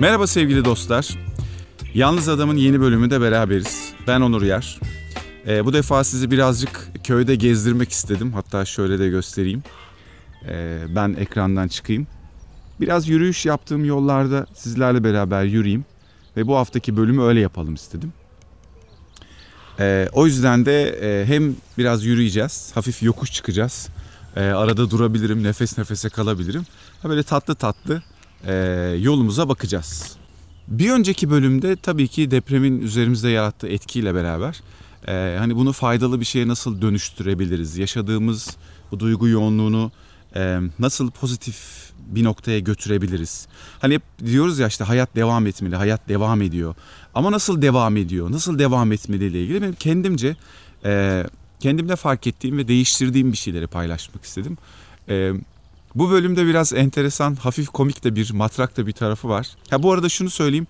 Merhaba sevgili dostlar. Yalnız Adam'ın yeni bölümünde beraberiz. Ben Onur Yer. Ee, bu defa sizi birazcık köyde gezdirmek istedim. Hatta şöyle de göstereyim. Ee, ben ekrandan çıkayım. Biraz yürüyüş yaptığım yollarda sizlerle beraber yürüyeyim. Ve bu haftaki bölümü öyle yapalım istedim. Ee, o yüzden de e, hem biraz yürüyeceğiz, hafif yokuş çıkacağız. Ee, arada durabilirim, nefes nefese kalabilirim. Ha böyle tatlı tatlı e, yolumuza bakacağız. Bir önceki bölümde tabii ki depremin üzerimizde yarattığı etkiyle beraber e, hani bunu faydalı bir şeye nasıl dönüştürebiliriz? Yaşadığımız bu duygu yoğunluğunu e, nasıl pozitif bir noktaya götürebiliriz? Hani hep diyoruz ya işte hayat devam etmeli, hayat devam ediyor. Ama nasıl devam ediyor, nasıl devam etmeli ile ilgili benim kendimce e, kendimde fark ettiğim ve değiştirdiğim bir şeyleri paylaşmak istedim. E, bu bölümde biraz enteresan, hafif komik de bir, matrak da bir tarafı var. Ha bu arada şunu söyleyeyim.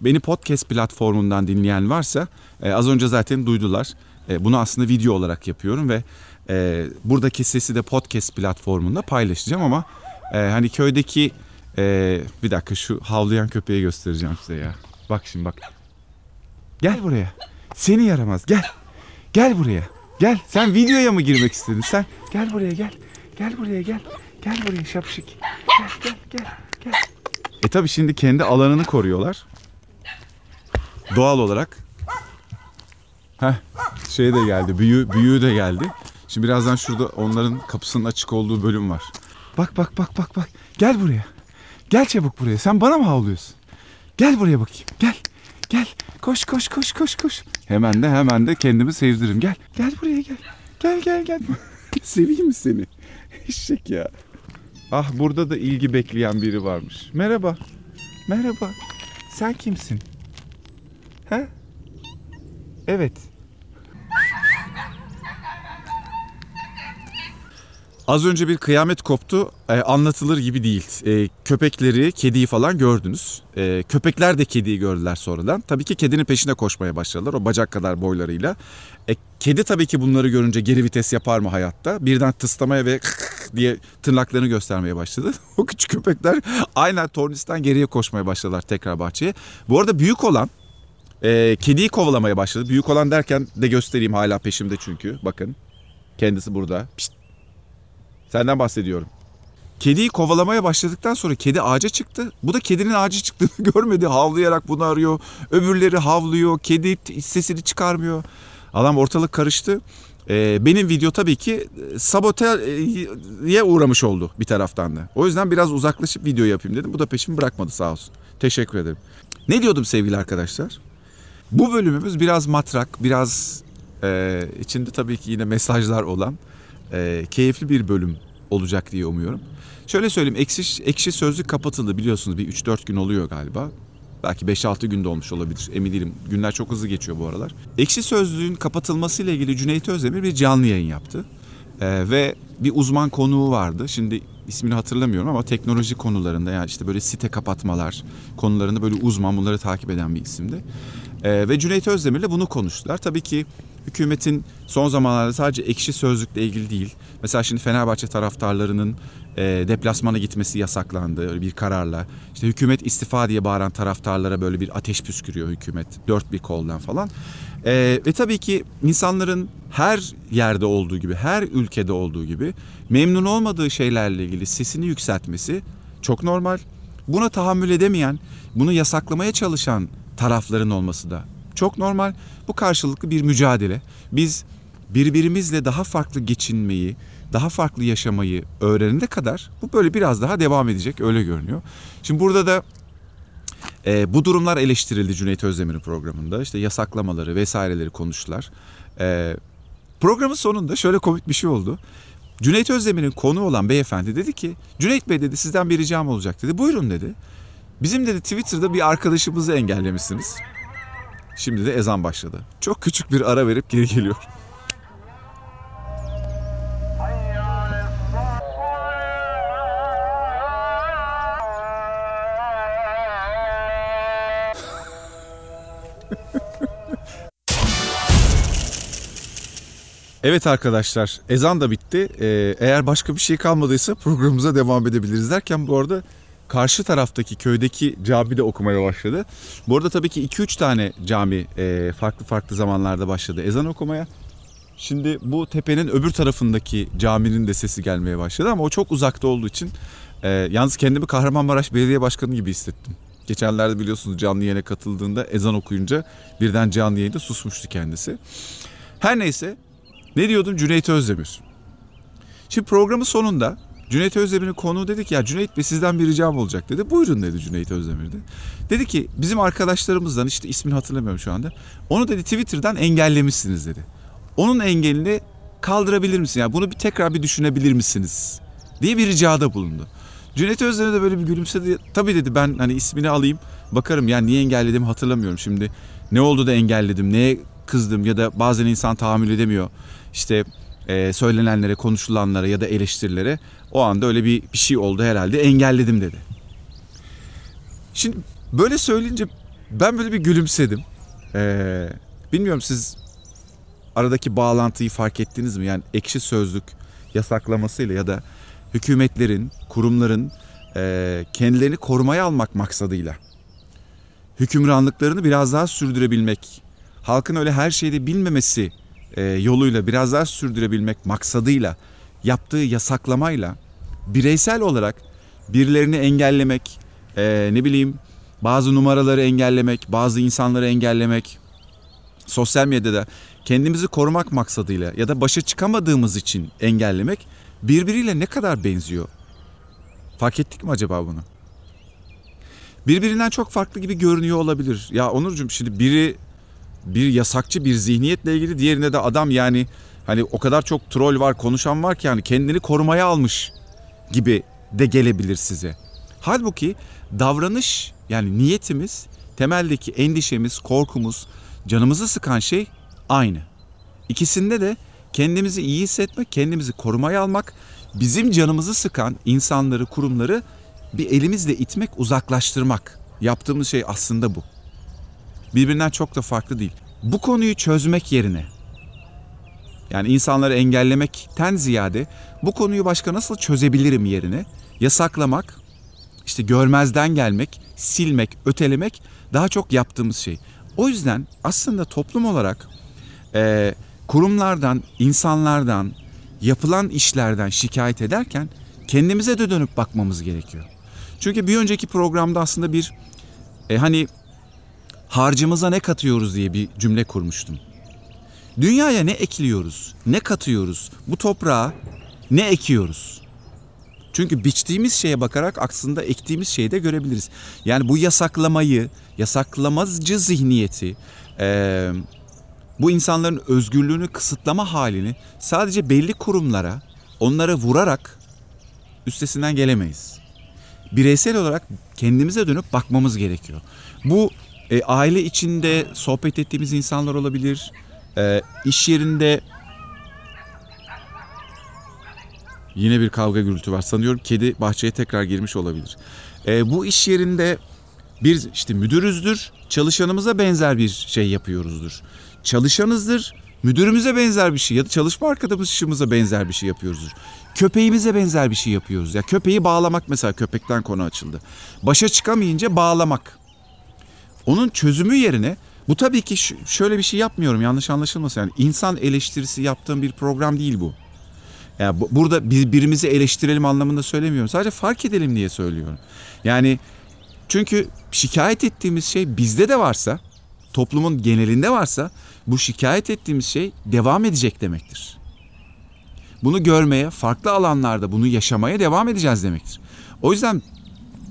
Beni podcast platformundan dinleyen varsa e, az önce zaten duydular. E, bunu aslında video olarak yapıyorum ve e, buradaki sesi de podcast platformunda paylaşacağım ama e, hani köydeki e, bir dakika şu havlayan köpeği göstereceğim size ya. Bak şimdi bak. Gel buraya. Seni yaramaz. Gel. Gel buraya. Gel. Sen videoya mı girmek istedin? Sen gel buraya gel. Gel buraya gel. Gel buraya şapşik. Gel gel gel gel. E tabi şimdi kendi alanını koruyorlar. Doğal olarak. Heh, şey de geldi. Büyü, büyüğü de geldi. Şimdi birazdan şurada onların kapısının açık olduğu bölüm var. Bak bak bak bak bak. Gel buraya. Gel çabuk buraya. Sen bana mı havlıyorsun? Gel buraya bakayım. Gel. Gel. Koş koş koş koş koş. Hemen de hemen de kendimi sevdiririm. Gel. Gel buraya gel. Gel gel gel. Seveyim mi seni? Eşek ya. Ah burada da ilgi bekleyen biri varmış. Merhaba. Merhaba. Sen kimsin? He? Evet. Az önce bir kıyamet koptu. Ee, anlatılır gibi değil. Ee, köpekleri, kediyi falan gördünüz. Ee, köpekler de kediyi gördüler sonradan. Tabii ki kedinin peşine koşmaya başladılar o bacak kadar boylarıyla. E, kedi tabii ki bunları görünce geri vites yapar mı hayatta? Birden tıslamaya ve diye tırnaklarını göstermeye başladı. O küçük köpekler aynen tornistan geriye koşmaya başladılar tekrar bahçeye. Bu arada büyük olan e, kediyi kovalamaya başladı. Büyük olan derken de göstereyim hala peşimde çünkü. Bakın kendisi burada. Pişt. Senden bahsediyorum. Kediyi kovalamaya başladıktan sonra kedi ağaca çıktı. Bu da kedinin ağaca çıktığını görmedi. Havlayarak bunu arıyor. Öbürleri havlıyor. Kedi sesini çıkarmıyor. Adam ortalık karıştı. Ee, benim video tabii ki saboteye uğramış oldu bir taraftan da. O yüzden biraz uzaklaşıp video yapayım dedim. Bu da peşimi bırakmadı sağ olsun. Teşekkür ederim. Ne diyordum sevgili arkadaşlar? Bu bölümümüz biraz matrak, biraz e, içinde tabii ki yine mesajlar olan e, keyifli bir bölüm olacak diye umuyorum. Şöyle söyleyeyim ekşi, ekşi sözlük kapatıldı biliyorsunuz bir 3-4 gün oluyor galiba. Belki 5-6 günde olmuş olabilir emin değilim. Günler çok hızlı geçiyor bu aralar. Ekşi Sözlüğün kapatılmasıyla ilgili Cüneyt Özdemir bir canlı yayın yaptı. Ee, ve bir uzman konuğu vardı. Şimdi ismini hatırlamıyorum ama teknoloji konularında yani işte böyle site kapatmalar konularında böyle uzman bunları takip eden bir isimdi. Ee, ve Cüneyt Özdemir'le bunu konuştular. Tabii ki hükümetin son zamanlarda sadece ekşi sözlükle ilgili değil. Mesela şimdi Fenerbahçe taraftarlarının e, deplasmana gitmesi yasaklandı bir kararla. İşte hükümet istifa diye bağıran taraftarlara böyle bir ateş püskürüyor hükümet dört bir koldan falan. E, ve tabii ki insanların her yerde olduğu gibi, her ülkede olduğu gibi memnun olmadığı şeylerle ilgili sesini yükseltmesi çok normal. Buna tahammül edemeyen, bunu yasaklamaya çalışan tarafların olması da çok normal. Bu karşılıklı bir mücadele. Biz birbirimizle daha farklı geçinmeyi, daha farklı yaşamayı öğrenene kadar bu böyle biraz daha devam edecek öyle görünüyor. Şimdi burada da e, bu durumlar eleştirildi Cüneyt Özdemir'in programında. İşte yasaklamaları vesaireleri konuştular. E, programın sonunda şöyle komik bir şey oldu. Cüneyt Özdemir'in konu olan beyefendi dedi ki Cüneyt Bey dedi sizden bir ricam olacak dedi. Buyurun dedi. Bizim dedi Twitter'da bir arkadaşımızı engellemişsiniz. Şimdi de ezan başladı. Çok küçük bir ara verip geri geliyor. Evet arkadaşlar ezan da bitti. Ee, eğer başka bir şey kalmadıysa programımıza devam edebiliriz derken bu arada karşı taraftaki köydeki camide okumaya başladı. Bu arada tabii ki 2-3 tane cami e, farklı farklı zamanlarda başladı ezan okumaya. Şimdi bu tepenin öbür tarafındaki caminin de sesi gelmeye başladı ama o çok uzakta olduğu için e, yalnız kendimi Kahramanmaraş Belediye Başkanı gibi hissettim. Geçenlerde biliyorsunuz canlı yayına katıldığında ezan okuyunca birden canlı yayında susmuştu kendisi. Her neyse ne diyordum Cüneyt Özdemir. Şimdi programın sonunda Cüneyt Özdemir'in konuğu dedi ki ya Cüneyt Bey sizden bir ricam olacak dedi. Buyurun dedi Cüneyt Özdemir de. Dedi ki bizim arkadaşlarımızdan işte ismini hatırlamıyorum şu anda. Onu dedi Twitter'dan engellemişsiniz dedi. Onun engelini kaldırabilir misin? Yani bunu bir tekrar bir düşünebilir misiniz? diye bir ricada bulundu. Cüneyt Özdemir de böyle bir gülümsedi. Tabii dedi ben hani ismini alayım bakarım yani niye engelledim hatırlamıyorum şimdi. Ne oldu da engelledim, neye kızdım ya da bazen insan tahammül edemiyor. İşte e, söylenenlere, konuşulanlara ya da eleştirilere o anda öyle bir, bir şey oldu herhalde engelledim dedi. Şimdi böyle söyleyince ben böyle bir gülümsedim. Ee, bilmiyorum siz aradaki bağlantıyı fark ettiniz mi? Yani ekşi sözlük yasaklamasıyla ya da hükümetlerin, kurumların e, kendilerini korumaya almak maksadıyla hükümranlıklarını biraz daha sürdürebilmek, halkın öyle her şeyde bilmemesi e, yoluyla biraz daha sürdürebilmek maksadıyla yaptığı yasaklamayla bireysel olarak birilerini engellemek, e, ne bileyim bazı numaraları engellemek, bazı insanları engellemek, sosyal medyada kendimizi korumak maksadıyla ya da başa çıkamadığımız için engellemek birbiriyle ne kadar benziyor? Fark ettik mi acaba bunu? Birbirinden çok farklı gibi görünüyor olabilir. Ya Onurcuğum şimdi biri bir yasakçı bir zihniyetle ilgili diğerine de adam yani hani o kadar çok troll var konuşan var ki yani kendini korumaya almış gibi de gelebilir size. Halbuki davranış yani niyetimiz temeldeki endişemiz, korkumuz, canımızı sıkan şey aynı. İkisinde de kendimizi iyi hissetmek, kendimizi korumaya almak, bizim canımızı sıkan insanları, kurumları bir elimizle itmek, uzaklaştırmak. Yaptığımız şey aslında bu. Birbirinden çok da farklı değil. Bu konuyu çözmek yerine yani insanları engellemekten ziyade bu konuyu başka nasıl çözebilirim yerine yasaklamak, işte görmezden gelmek, silmek, ötelemek daha çok yaptığımız şey. O yüzden aslında toplum olarak e, kurumlardan, insanlardan, yapılan işlerden şikayet ederken kendimize de dönüp bakmamız gerekiyor. Çünkü bir önceki programda aslında bir e, hani harcımıza ne katıyoruz diye bir cümle kurmuştum. Dünyaya ne ekliyoruz, ne katıyoruz, bu toprağa ne ekiyoruz? Çünkü biçtiğimiz şeye bakarak aslında ektiğimiz şeyi de görebiliriz. Yani bu yasaklamayı, yasaklamacı zihniyeti, bu insanların özgürlüğünü kısıtlama halini sadece belli kurumlara, onlara vurarak üstesinden gelemeyiz. Bireysel olarak kendimize dönüp bakmamız gerekiyor. Bu e, aile içinde sohbet ettiğimiz insanlar olabilir, e, iş yerinde Yine bir kavga gürültü var. Sanıyorum kedi bahçeye tekrar girmiş olabilir. E, bu iş yerinde bir işte müdürüzdür, çalışanımıza benzer bir şey yapıyoruzdur. Çalışanızdır, müdürümüze benzer bir şey ya da çalışma arkadaşımıza benzer bir şey yapıyoruzdur. Köpeğimize benzer bir şey yapıyoruz. Ya köpeği bağlamak mesela köpekten konu açıldı. Başa çıkamayınca bağlamak. Onun çözümü yerine bu tabii ki şöyle bir şey yapmıyorum yanlış anlaşılmasın. Yani insan eleştirisi yaptığım bir program değil bu. Yani bu, burada birbirimizi eleştirelim anlamında söylemiyorum. Sadece fark edelim diye söylüyorum. Yani çünkü şikayet ettiğimiz şey bizde de varsa, toplumun genelinde varsa bu şikayet ettiğimiz şey devam edecek demektir. Bunu görmeye, farklı alanlarda bunu yaşamaya devam edeceğiz demektir. O yüzden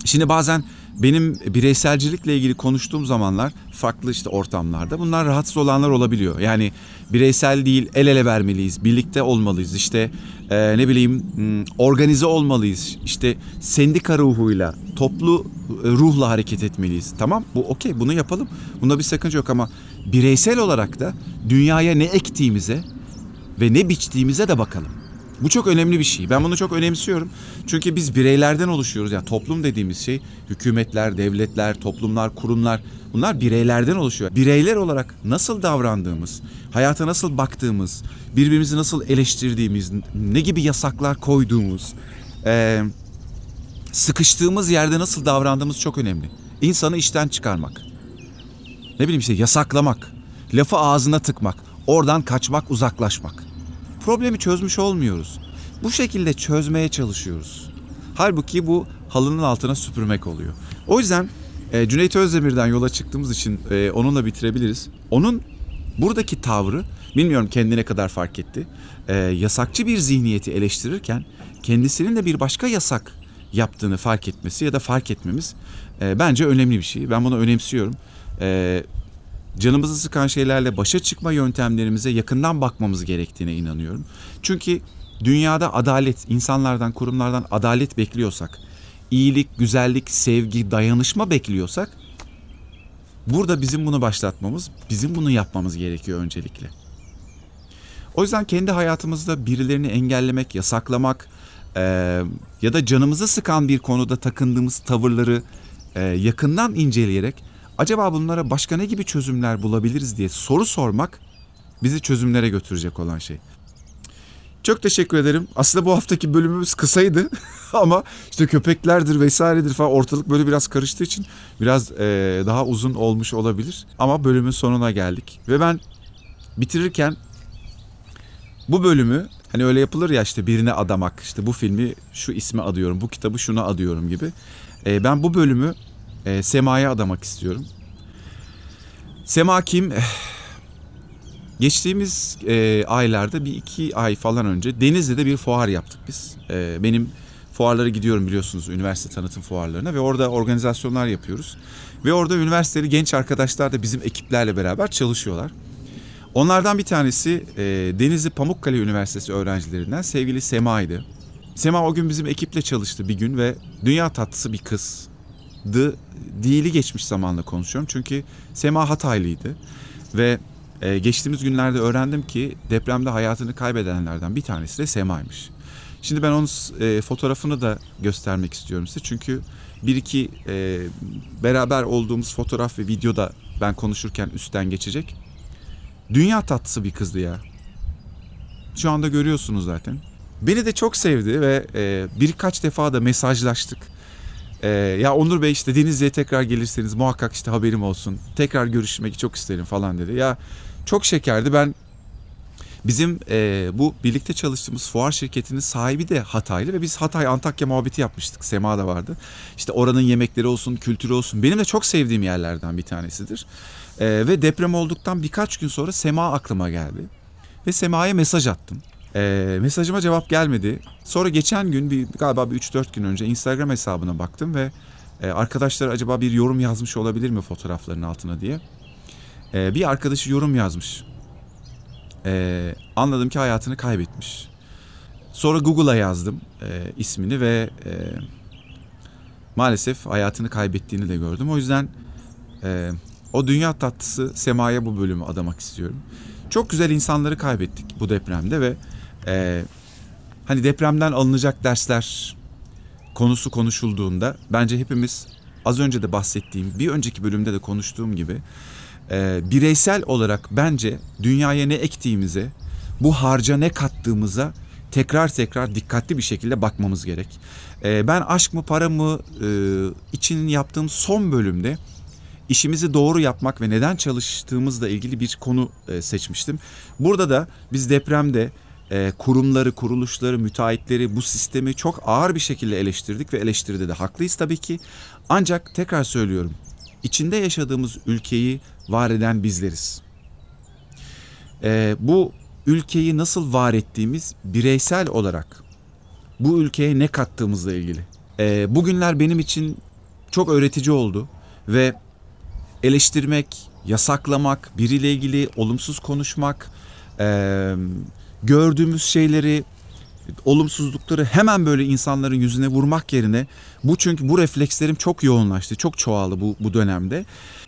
şimdi bazen benim bireyselcilikle ilgili konuştuğum zamanlar farklı işte ortamlarda bunlar rahatsız olanlar olabiliyor. Yani bireysel değil el ele vermeliyiz, birlikte olmalıyız işte e, ne bileyim hmm, organize olmalıyız işte sendika ruhuyla toplu e, ruhla hareket etmeliyiz. Tamam bu okey bunu yapalım bunda bir sakınca yok ama bireysel olarak da dünyaya ne ektiğimize ve ne biçtiğimize de bakalım. Bu çok önemli bir şey. Ben bunu çok önemsiyorum. Çünkü biz bireylerden oluşuyoruz. Yani toplum dediğimiz şey hükümetler, devletler, toplumlar, kurumlar bunlar bireylerden oluşuyor. Bireyler olarak nasıl davrandığımız, hayata nasıl baktığımız, birbirimizi nasıl eleştirdiğimiz, ne gibi yasaklar koyduğumuz, e, sıkıştığımız yerde nasıl davrandığımız çok önemli. İnsanı işten çıkarmak. Ne bileyim işte yasaklamak, lafı ağzına tıkmak, oradan kaçmak, uzaklaşmak. Problemi çözmüş olmuyoruz. Bu şekilde çözmeye çalışıyoruz. Halbuki bu halının altına süpürmek oluyor. O yüzden e, Cüneyt Özdemir'den yola çıktığımız için e, onunla bitirebiliriz. Onun buradaki tavrı bilmiyorum kendine kadar fark etti. E, yasakçı bir zihniyeti eleştirirken kendisinin de bir başka yasak yaptığını fark etmesi ya da fark etmemiz e, bence önemli bir şey. Ben bunu önemsiyorum. E, canımızı sıkan şeylerle başa çıkma yöntemlerimize yakından bakmamız gerektiğine inanıyorum. Çünkü dünyada adalet, insanlardan, kurumlardan adalet bekliyorsak, iyilik, güzellik, sevgi, dayanışma bekliyorsak burada bizim bunu başlatmamız, bizim bunu yapmamız gerekiyor öncelikle. O yüzden kendi hayatımızda birilerini engellemek, yasaklamak e, ya da canımızı sıkan bir konuda takındığımız tavırları e, yakından inceleyerek acaba bunlara başka ne gibi çözümler bulabiliriz diye soru sormak bizi çözümlere götürecek olan şey. Çok teşekkür ederim. Aslında bu haftaki bölümümüz kısaydı ama işte köpeklerdir vesairedir falan ortalık böyle biraz karıştığı için biraz e, daha uzun olmuş olabilir. Ama bölümün sonuna geldik ve ben bitirirken bu bölümü hani öyle yapılır ya işte birine adamak işte bu filmi şu isme adıyorum bu kitabı şuna adıyorum gibi. E, ben bu bölümü e, Sema'ya adamak istiyorum. Sema kim? Geçtiğimiz e, aylarda bir iki ay falan önce Denizli'de bir fuar yaptık biz. E, benim fuarlara gidiyorum biliyorsunuz üniversite tanıtım fuarlarına ve orada organizasyonlar yapıyoruz. Ve orada üniversiteli genç arkadaşlar da bizim ekiplerle beraber çalışıyorlar. Onlardan bir tanesi e, Denizli Pamukkale Üniversitesi öğrencilerinden sevgili Sema'ydı. Sema o gün bizim ekiple çalıştı bir gün ve dünya tatlısı bir kızdı. Değili geçmiş zamanla konuşuyorum çünkü Sema Hataylıydı ve ee, geçtiğimiz günlerde öğrendim ki depremde hayatını kaybedenlerden bir tanesi de Sema'ymış. Şimdi ben onun e, fotoğrafını da göstermek istiyorum size. Çünkü bir iki e, beraber olduğumuz fotoğraf ve videoda ben konuşurken üstten geçecek. Dünya tatlısı bir kızdı ya. Şu anda görüyorsunuz zaten. Beni de çok sevdi ve e, birkaç defa da mesajlaştık. E, ya Onur Bey işte Denizli'ye tekrar gelirseniz muhakkak işte haberim olsun. Tekrar görüşmek çok isterim falan dedi. Ya çok şekerdi. Ben bizim e, bu birlikte çalıştığımız fuar şirketinin sahibi de Hataylı ve biz Hatay Antakya muhabbeti yapmıştık. Sema da vardı. İşte oranın yemekleri olsun, kültürü olsun. Benim de çok sevdiğim yerlerden bir tanesidir. E, ve deprem olduktan birkaç gün sonra Sema aklıma geldi. Ve Sema'ya mesaj attım. E, mesajıma cevap gelmedi. Sonra geçen gün bir galiba bir 3-4 gün önce Instagram hesabına baktım ve e, arkadaşlar acaba bir yorum yazmış olabilir mi fotoğrafların altına diye. E, bir arkadaşı yorum yazmış. E, anladım ki hayatını kaybetmiş. Sonra Google'a yazdım e, ismini ve e, maalesef hayatını kaybettiğini de gördüm. O yüzden e, o dünya tatlısı Sema'ya bu bölümü adamak istiyorum. Çok güzel insanları kaybettik bu depremde ve e, hani depremden alınacak dersler konusu konuşulduğunda bence hepimiz az önce de bahsettiğim bir önceki bölümde de konuştuğum gibi e, bireysel olarak bence dünyaya ne ektiğimize, bu harca ne kattığımıza tekrar tekrar dikkatli bir şekilde bakmamız gerek. E, ben aşk mı para mı e, için yaptığım son bölümde işimizi doğru yapmak ve neden çalıştığımızla ilgili bir konu e, seçmiştim. Burada da biz depremde e, kurumları, kuruluşları, müteahhitleri bu sistemi çok ağır bir şekilde eleştirdik ve eleştiride de haklıyız tabii ki. Ancak tekrar söylüyorum içinde yaşadığımız ülkeyi var eden bizleriz. Ee, bu ülkeyi nasıl var ettiğimiz bireysel olarak bu ülkeye ne kattığımızla ilgili. Ee, bugünler benim için çok öğretici oldu ve eleştirmek, yasaklamak, biriyle ilgili olumsuz konuşmak, e, gördüğümüz şeyleri olumsuzlukları hemen böyle insanların yüzüne vurmak yerine bu çünkü bu reflekslerim çok yoğunlaştı, çok çoğaldı bu, bu dönemde.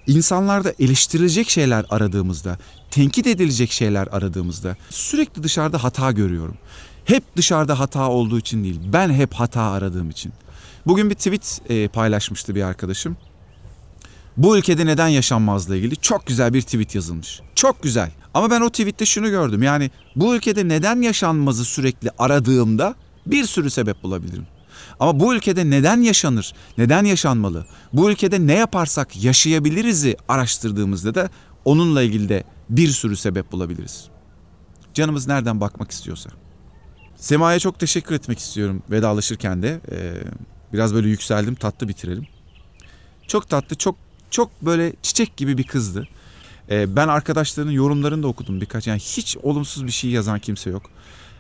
İnsanlarda eleştirilecek şeyler aradığımızda, tenkit edilecek şeyler aradığımızda sürekli dışarıda hata görüyorum. Hep dışarıda hata olduğu için değil, ben hep hata aradığım için. Bugün bir tweet e, paylaşmıştı bir arkadaşım. Bu ülkede neden yaşanmazla ilgili çok güzel bir tweet yazılmış. Çok güzel. Ama ben o tweette şunu gördüm. Yani bu ülkede neden yaşanmazı sürekli aradığımda bir sürü sebep bulabilirim. Ama bu ülkede neden yaşanır, neden yaşanmalı, bu ülkede ne yaparsak yaşayabiliriz'i araştırdığımızda da onunla ilgili de bir sürü sebep bulabiliriz. Canımız nereden bakmak istiyorsa. Sema'ya çok teşekkür etmek istiyorum vedalaşırken de. Ee, biraz böyle yükseldim, tatlı bitirelim. Çok tatlı, çok çok böyle çiçek gibi bir kızdı. Ee, ben arkadaşlarının yorumlarını da okudum birkaç. Yani hiç olumsuz bir şey yazan kimse yok.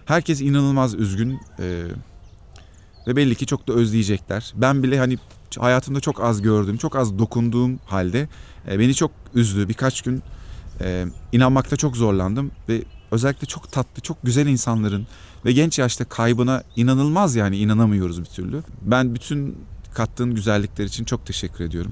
Herkes inanılmaz üzgün. Ee, ve belli ki çok da özleyecekler. Ben bile hani hayatımda çok az gördüğüm, çok az dokunduğum halde e, beni çok üzdü. Birkaç gün e, inanmakta çok zorlandım ve özellikle çok tatlı, çok güzel insanların ve genç yaşta kaybına inanılmaz yani inanamıyoruz bir türlü. Ben bütün kattığın güzellikler için çok teşekkür ediyorum.